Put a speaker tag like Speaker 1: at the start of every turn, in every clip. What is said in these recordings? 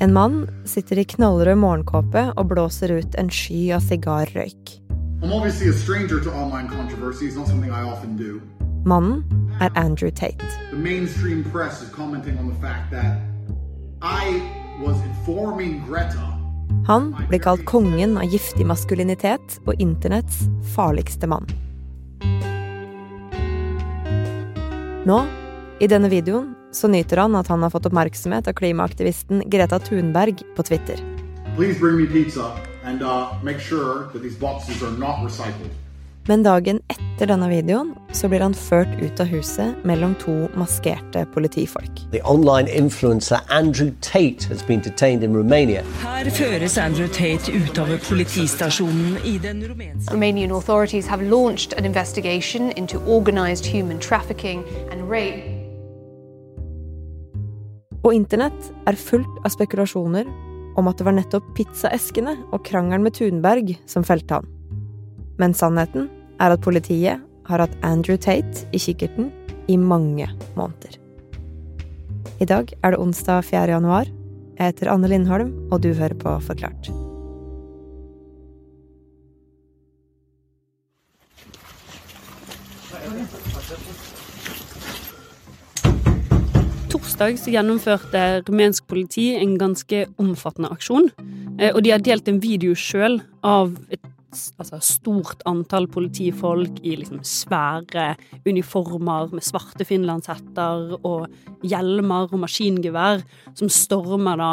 Speaker 1: En mann sitter i knallrød morgenkåpe og blåser ut en sky av sigarrøyk.
Speaker 2: I'm obviously a stranger to online controversy. It's not something I often do.
Speaker 1: Mannen er Andrew Tate.
Speaker 2: The mainstream press is commenting on the fact that I was informing Greta
Speaker 1: Han blir kalt kongen av giftig maskulinitet og internetts farligste mann. Nå, i denne videoen, så nyter han at han har fått oppmerksomhet av klimaaktivisten Greta Thunberg på Twitter.
Speaker 2: Please bring me pizza and uh, make sure that these boxes are.
Speaker 1: Men dagen etter denne videoen så blir han ført ut av huset mellom to maskerte politifolk.
Speaker 3: Online influencer Andrew Tate has been detained in Romania.
Speaker 4: Her føres Andrew Tate ut av politistasjonen i den rumenske
Speaker 5: Romanian authorities have launched an investigation into organized human trafficking and rape.
Speaker 1: Og internett er fullt av spekulasjoner om at det var nettopp pizzaeskene og krangelen med Thunberg som felte han. Men sannheten er at politiet har hatt Andrew Tate i kikkerten i mange måneder. I dag er det onsdag 4. januar. Jeg heter Anne Lindholm, og du hører på Forklart.
Speaker 6: Så gjennomførte rumensk politi en ganske omfattende aksjon. Eh, Og de har delt en video sjøl av et altså, stort antall politifolk i liksom svære uniformer med svarte finlandshetter og hjelmer og maskingevær, som stormer da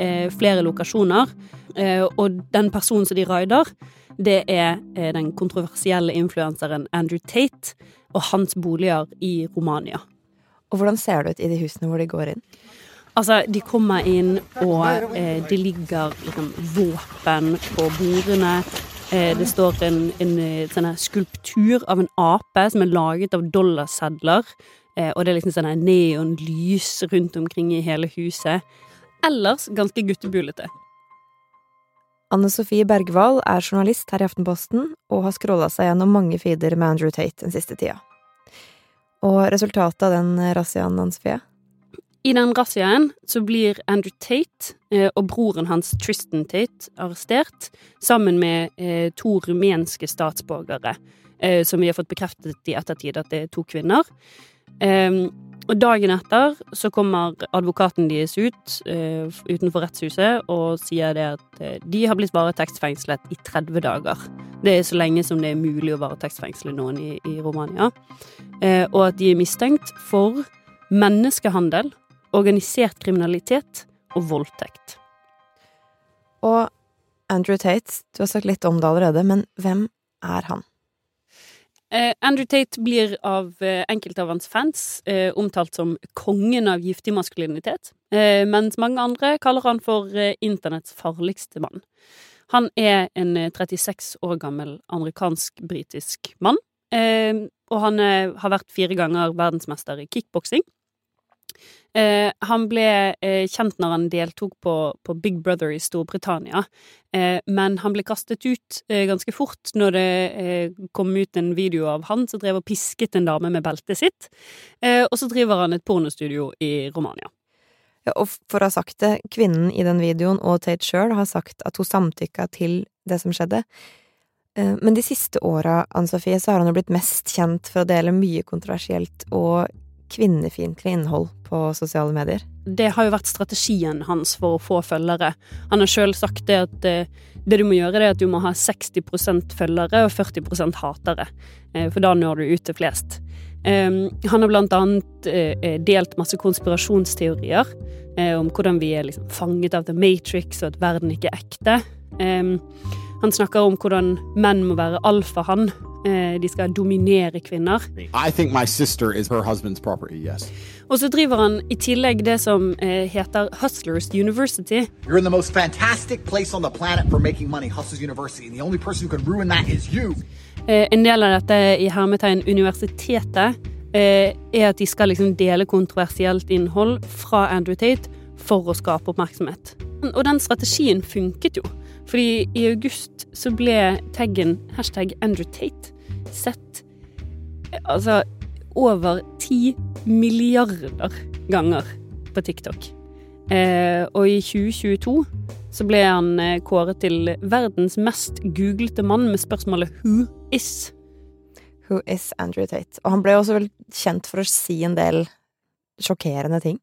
Speaker 6: eh, flere lokasjoner. Eh, og den personen som de raider, det er den kontroversielle influenseren Andrew Tate og hans boliger i Romania.
Speaker 1: Og hvordan ser det ut i de husene hvor de går inn?
Speaker 6: Altså, de kommer inn, og eh, det ligger liksom våpen på bordene. Eh, det står en, en eh, sånn skulptur av en ape som er laget av dollarsedler. Eh, og det er liksom sånn neonlys rundt omkring i hele huset. Ellers ganske guttebulete.
Speaker 1: Anne Sofie Bergwall er journalist her i Aftenposten og har scrolla seg gjennom mange feeder med Andrew Tate den siste tida. Og resultatet av den razziaen, hans fie?
Speaker 6: I den razziaen så blir Andrew Tate eh, og broren hans Tristan Tate arrestert, sammen med eh, to rumenske statsborgere, eh, som vi har fått bekreftet i ettertid at det er to kvinner. Eh, og dagen etter så kommer advokaten deres ut uh, utenfor rettshuset og sier det at eh, de har blitt varetektsfengslet i 30 dager. Det er så lenge som det er mulig å varetektsfengsle noen i, i Romania. Uh, og at de er mistenkt for menneskehandel, organisert kriminalitet og voldtekt.
Speaker 1: Og Andrew Tate, du har sagt litt om det allerede, men hvem er han?
Speaker 6: Eh, Andrew Tate blir av eh, enkelte av hans fans eh, omtalt som kongen av giftig maskulinitet, mens mange andre kaller han for internetts farligste mann. Han er en eh, 36 år gammel amerikansk-britisk mann, og han har vært fire ganger verdensmester i kickboksing. Eh, han ble eh, kjent når han deltok på, på Big Brother i Storbritannia, eh, men han ble kastet ut eh, ganske fort når det eh, kom ut en video av han som drev og pisket en dame med beltet sitt, og så driver han et pornostudio i Romania.
Speaker 1: Ja, og for å ha sagt det, kvinnen i den videoen og Tate sjøl har sagt at hun samtykka til det som skjedde. Men de siste åra, Ann Sofie, så har han jo blitt mest kjent for å dele mye kontroversielt og kvinnefiendtlig innhold på sosiale medier.
Speaker 6: Det har jo vært strategien hans for å få følgere. Han har sjøl sagt det at eh, det du må gjøre, er at du må ha 60% følgere og 40 hatere. Eh, For da når du ut til flest. Um, han har blant annet eh, delt masse konspirasjonsteorier om hvordan vi er liksom fanget av The Matrix og at verden ikke er ekte. Um, han snakker om hvordan menn må være alfahann. Eh, de skal dominere kvinner.
Speaker 7: I think my sister is her husband's property, yes.
Speaker 6: Og så driver han i tillegg det som eh, heter Hustlers University.
Speaker 8: You're in the most fantastic place on the planet for making money, Hustlers University, and the only person who can ruin that is you.
Speaker 6: Eh, en del av dette i hermetegn universitetet eh, er at de skal liksom dele kontroversielt innhold fra Andrew Tate for å skape oppmerksomhet. Og den strategien funket jo. Fordi i august så ble taggen hashtag Andrew Tate sett altså over ti milliarder ganger på TikTok. Eh, og i 2022 så ble han eh, kåret til verdens mest googlete mann med spørsmålet 'Who is?'
Speaker 1: Who is Andrew Tate? Og han ble også vel kjent for å si en del sjokkerende ting.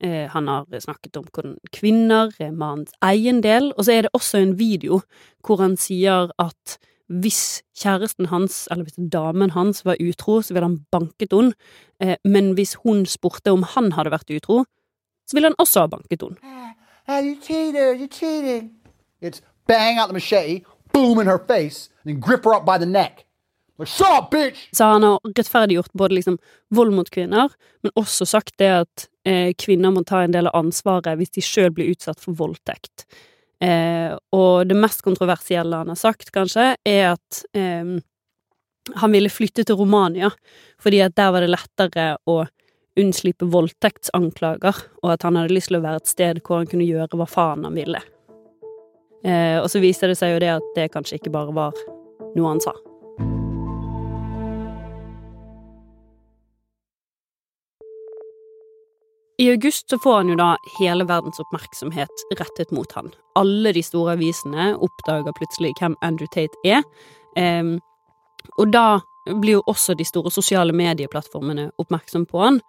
Speaker 6: Eh, han har snakket om hvordan kvinner er mannens eiendel, og så er det også en video hvor han sier at hvis kjæresten hans, eller hvis damen hans, var utro, så ville han banket henne, eh, men hvis hun spurte om han hadde vært utro, så ville han også ha banket henne.
Speaker 8: Hey, you cheated, you cheated. It's bang out the machete, boom in her face, and grip her up by the.
Speaker 6: Så han har rettferdiggjort både liksom vold mot kvinner, men også sagt det at eh, kvinner må ta en del av ansvaret hvis de sjøl blir utsatt for voldtekt. Eh, og det mest kontroversielle han har sagt, kanskje, er at eh, han ville flytte til Romania, fordi at der var det lettere å unnslippe voldtektsanklager, og at han hadde lyst til å være et sted hvor han kunne gjøre hva faen han ville. Eh, og så viser det seg jo det at det kanskje ikke bare var noe han sa. I august så får han jo da hele verdens oppmerksomhet rettet mot han. Alle de store avisene oppdager plutselig hvem Andrew Tate er. Um, og da blir jo også de store sosiale medieplattformene oppmerksom på han.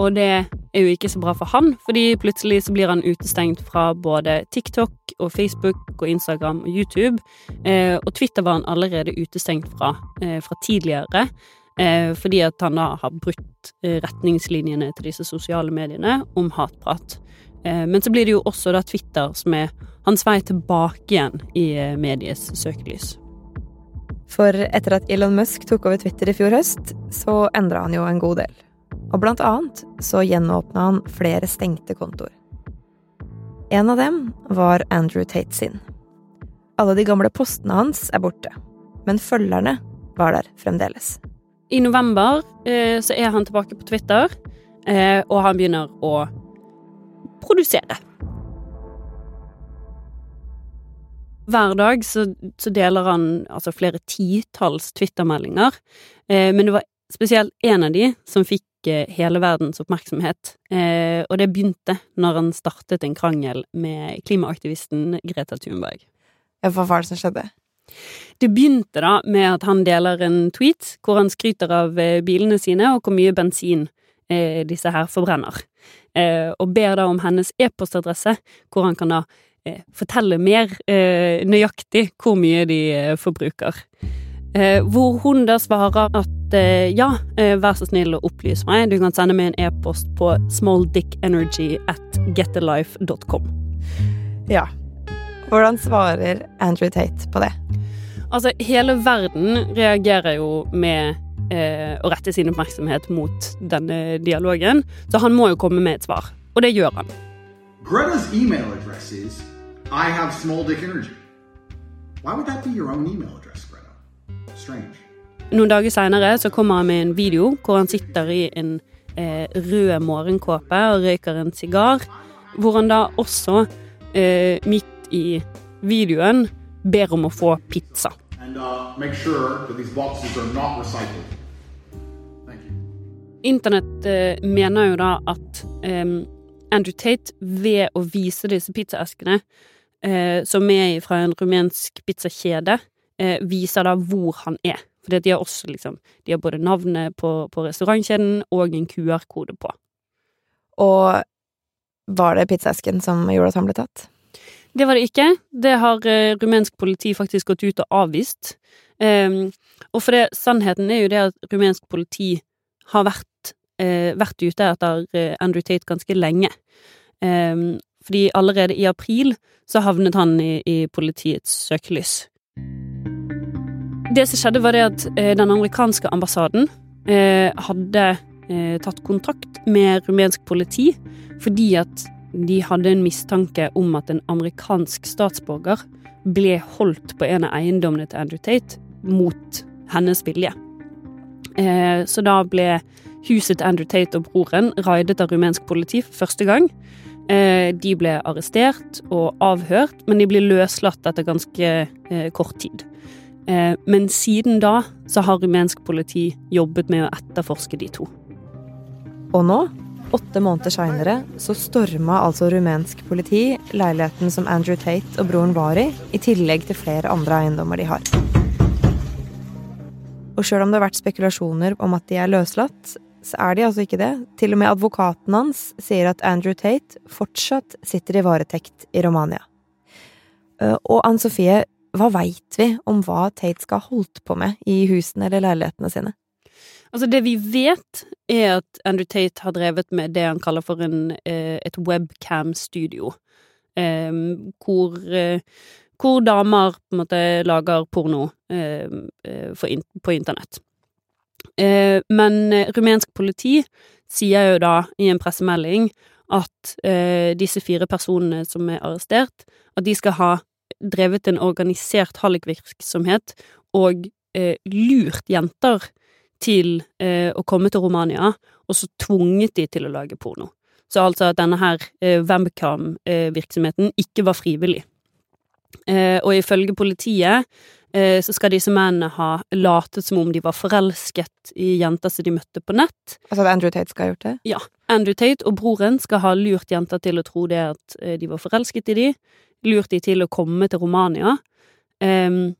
Speaker 6: Og det er jo ikke så bra for han, fordi plutselig så blir han utestengt fra både TikTok og Facebook og Instagram og YouTube. Eh, og Twitter var han allerede utestengt fra, eh, fra tidligere. Eh, fordi at han da har brutt eh, retningslinjene til disse sosiale mediene om hatprat. Eh, men så blir det jo også da Twitter som er hans vei tilbake igjen i medies søkelys.
Speaker 1: For etter at Elon Musk tok over Twitter i fjor høst, så endra han jo en god del. Og blant annet så gjenåpna han flere stengte kontoer. En av dem var Andrew Tate sin. Alle de gamle postene hans er borte, men følgerne var der fremdeles.
Speaker 6: I november eh, så er han tilbake på Twitter, eh, og han begynner å produsere. Hver dag så, så deler han altså flere titalls Twitter-meldinger, eh, men det var spesielt én av de som fikk eh, hele verdens oppmerksomhet, eh, og det begynte når han startet en krangel med klimaaktivisten Greta Thunberg.
Speaker 1: Hva var det som skjedde?
Speaker 6: Det begynte da med at han deler en tweet hvor han skryter av eh, bilene sine og hvor mye bensin eh, disse her forbrenner, eh, og ber da om hennes e-postadresse, hvor han kan da eh, fortelle mer eh, nøyaktig hvor mye de eh, forbruker. hvor hun da svarer at ja, vær så snill å opplyse meg, du kan sende meg en e-post på smalldickenergy at getalife.com.
Speaker 1: Ja. Hvordan svarer Andrew Tate på det?
Speaker 6: Altså, hele verden reagerer jo med eh, å rette sin oppmerksomhet mot denne dialogen, så han må jo komme med et svar. Og det gjør han.
Speaker 2: Greta's email address is I have small dick energy. Why would that be your own email address, Greta? Strange.
Speaker 6: Noen dager seinere så kommer han med en video hvor han sitter i en eh, rød morgenkåpe og røyker en sigar, hvor han da også, eh, midt i videoen, ber om å få pizza.
Speaker 2: And uh, sure that these boxes are not recycled. Thank you.
Speaker 6: Internett eh, mener jo da at eh, Andrew Tate, ved å vise disse pizzaeskene, eh, som er fra en rumensk pizzakjede, eh, viser da hvor han er. Fordi at de har også liksom De har både navnet på, på restaurantkjeden og en QR-kode på.
Speaker 1: Og var det pizzaesken som gjorde at han ble tatt?
Speaker 6: Det var det ikke. Det har eh, rumensk politi faktisk gått ut og avvist. Um, og for det, sannheten er jo det at rumensk politi har vært, eh, vært ute etter eh, Andrew Tate ganske lenge. Um, fordi allerede i april så havnet han i, i politiets søkelys. Det som skjedde, var det at eh, den amerikanske ambassaden eh, hadde eh, tatt kontakt med rumensk politi fordi at de hadde en mistanke om at en amerikansk statsborger ble holdt på en av eiendommene til Andrew Tate mot hennes vilje. Eh, så da ble huset til Andrew Tate og broren raidet av rumensk politi for første gang. Eh, de ble arrestert og avhørt, men de ble løslatt etter ganske eh, kort tid. Men siden da så har rumensk politi jobbet med å etterforske de to.
Speaker 1: Og nå Åtte måneder seinere så storma altså rumensk politi leiligheten som Andrew Tate og broren var i, i tillegg til flere andre eiendommer de har. Og sjøl om det har vært spekulasjoner om at de er løslatt, så er de altså ikke det. Til og med advokaten hans sier at Andrew Tate fortsatt sitter i varetekt i Romania. Eh, Og Ann Sofie, hva veit vi om hva Tate skal ha holdt på med i husene eller leilighetene sine?
Speaker 6: Altså, det vi vet, er at Andrew Tate har drevet med det han kaller for en, eh, et webcam-studio. Eh, hvor, eh, hvor damer på en måte lager porno eh, eh, på internett. Men rumensk politi sier jo da i en pressemelding at disse fire personene som er arrestert, at de skal ha drevet en organisert hallikvirksomhet og lurt jenter til eh, å komme til Romania, og så tvunget de til å lage porno. Så altså at denne her eh, webcam-virksomheten ikke var frivillig. Eh, og ifølge politiet eh, så skal disse mennene ha latet som om de var forelsket i jenter som de møtte på nett.
Speaker 1: Altså at Andrew Tate skal ha gjort det?
Speaker 6: Ja. Andrew Tate og broren skal ha lurt jenter til å tro det at eh, de var forelsket i de, lurt de til å komme til Romania. Ehm,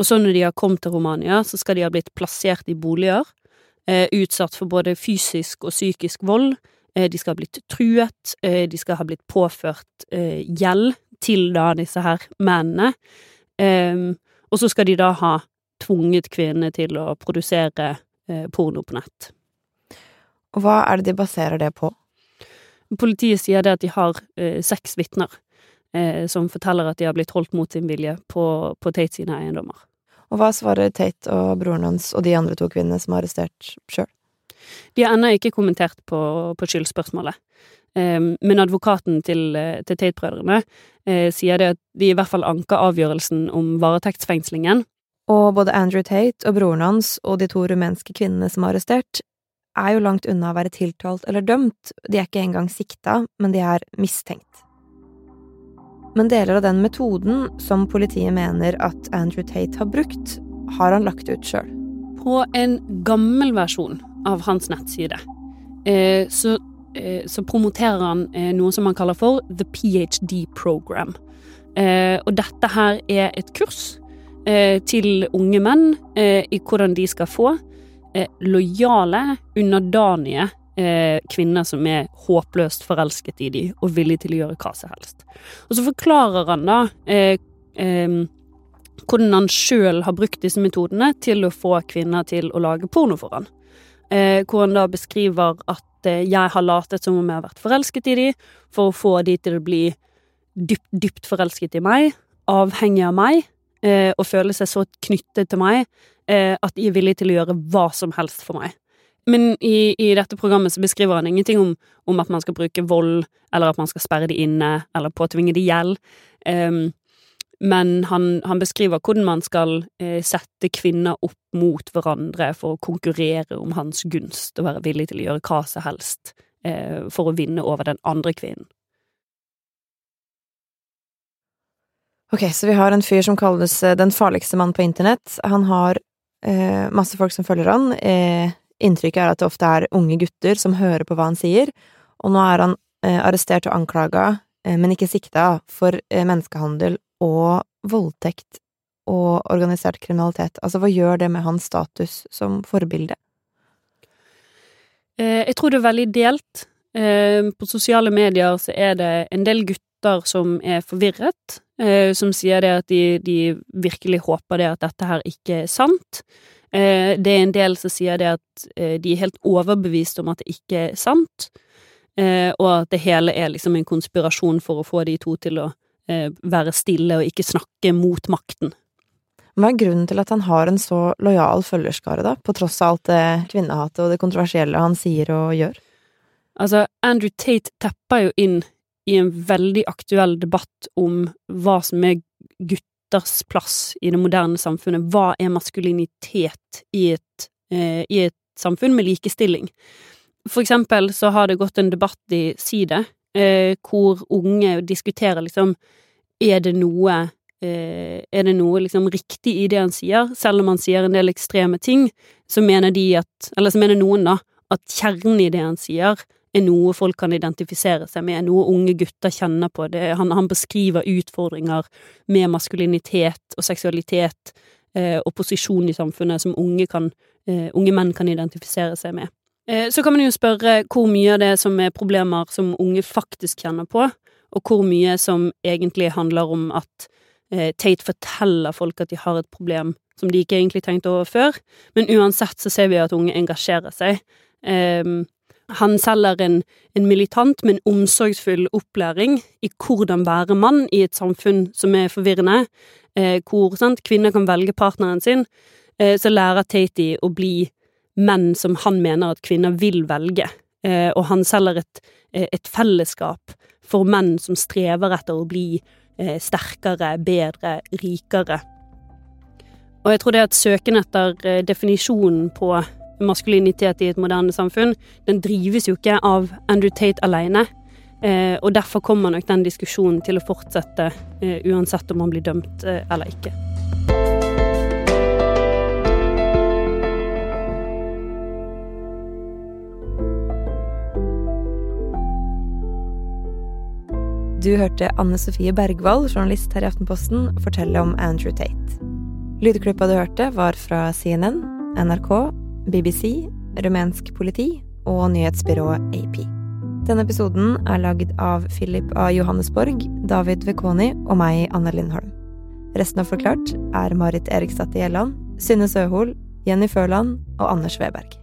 Speaker 6: og så når de har kommet til Romania, så skal de ha blitt plassert i boliger, eh, utsatt for både fysisk og psykisk vold. Eh, de skal ha blitt truet, eh, de skal ha blitt påført gjeld til da disse her mennene. Ehm, og så skal de da ha tvunget kvinnene til å produsere porno på nett.
Speaker 1: Og hva er det de baserer det på?
Speaker 6: Politiet sier det at de har seks vitner som forteller at de har blitt holdt mot sin vilje på, på Tate sine eiendommer.
Speaker 1: Og hva svarer Tate og broren hans og de andre to kvinnene som er arrestert sjøl?
Speaker 6: De har ennå ikke kommentert på, på skyldspørsmålet. Eh, men advokaten til, eh, til Tate-brødrene eh, sier det at de i hvert fall anker avgjørelsen om varetektsfengslingen.
Speaker 1: Og både Andrew Tate og broren hans og de to rumenske kvinnene som er arrestert, er jo langt unna å være tiltalt eller dømt, de er ikke engang sikta, men de er mistenkt. Men deler av den metoden som politiet mener at Andrew Tate har brukt, har han lagt ut sjøl.
Speaker 6: På en gammel versjon av hans nettside eh, så, eh, så promoterer han eh, noe som han kaller for The PhD Program. Og dette her er et kurs til unge menn i hvordan de skal få lojale, underdanige eh, kvinner som er håpløst forelsket i de og villige til å gjøre hva som helst. Og så forklarer han da eh, eh, hvordan han sjøl har brukt disse metodene til å få kvinner til å lage porno for han. Eh, hvor han da beskriver at eh, jeg har latet som om jeg har vært forelsket i de, for å få de til å bli dypt, dypt forelsket i meg, avhengig av meg, eh, og føle seg så knyttet til meg at de er villige til å gjøre hva som helst for meg. Men i, i dette programmet så beskriver han ingenting om, om, at man skal bruke vold, eller at man skal sperre de inne, eller påtvinge de gjeld. Um, men han, han, beskriver hvordan man skal eh, sette kvinner opp mot hverandre for å konkurrere om hans gunst, og være villig til å gjøre hva som helst eh, for å vinne over den andre kvinnen.
Speaker 1: Ok, så vi har en fyr som kalles eh, den farligste mannen på internett. Han har eh, masse folk som følger han. Eh, inntrykket er at det ofte er unge gutter som hører på hva han sier, og nå er han eh, arrestert og anklaga, eh, men ikke sikta, for eh, menneskehandel og voldtekt og organisert kriminalitet. Altså, hva gjør det med hans status som forbilde?
Speaker 6: Eh, jeg tror det er veldig delt. Eh, på sosiale medier så er det en del gutter som er forvirret, eh, som sier det at de, de virkelig håper det at dette her ikke er sant. Eh, det er en del som sier det at eh, de er helt overbevist om at det ikke er sant, eh, og at det hele er liksom en konspirasjon for å få de to til å være stille og ikke snakke mot makten.
Speaker 1: Hva er grunnen til at han har en så lojal følgerskare, da, på tross av alt det kvinnehatet og det kontroversielle han sier og gjør?
Speaker 6: Altså, Andrew Tate tepper jo inn i en veldig aktuell debatt om hva som er gutters plass i det moderne samfunnet. Hva er maskulinitet i et, eh, i et samfunn med likestilling? For eksempel så har det gått en debatt i Side eh, hvor unge diskuterer liksom Er det noe eh, er det noe liksom riktig i det han sier? Selv om han sier en del ekstreme ting, så mener de at Eller så mener noen, da, at kjernen i det han sier, er noe folk kan identifisere seg med, noe unge gutter kjenner på. Det, han, han, beskriver utfordringer med maskulinitet og seksualitet eh, og posisjon i samfunnet som unge, kan, eh, unge menn kan identifisere seg med. Eh, så kan man jo spørre hvor mye av det som er problemer som unge faktisk kjenner på, og hvor mye som egentlig handler om at eh, Tate forteller folk at de har et problem som de ikke egentlig tenkte over før. Men uansett så ser vi at unge engasjerer seg. Um, han selger en, en, militant, men omsorgsfull opplæring i hvordan være mann i et samfunn som er forvirrende, eh, hvor sant, kvinner kan velge partneren sin. Eh, så lærer Tati å bli menn som han mener at kvinner vil velge, eh, og han selger et, eh, et, fellesskap for menn som strever etter å bli eh, sterkere, bedre, rikere. Og jeg tror det at søken etter eh, definisjonen på maskulinitet i et moderne samfunn, den drives jo ikke av Andrew Tate alene. Eh, og derfor kommer nok den diskusjonen til å fortsette, eh, uansett om han blir dømt eh, eller ikke.
Speaker 1: Du hørte Anne Sofie Bergwall, journalist her i Aftenposten, fortelle om Andrew Tate. Lydklippa du hørte, var fra CNN, NRK, BBC, rumensk politi og nyhetsbyrået AP. Denne episoden er lagd av Philip A. Johannesborg, David Vekoni og meg, Anne Lindholm. Resten av Forklart er Marit Eriksdatter Gjelland, Synne Søhol, Jenny Førland og Anders Weberg.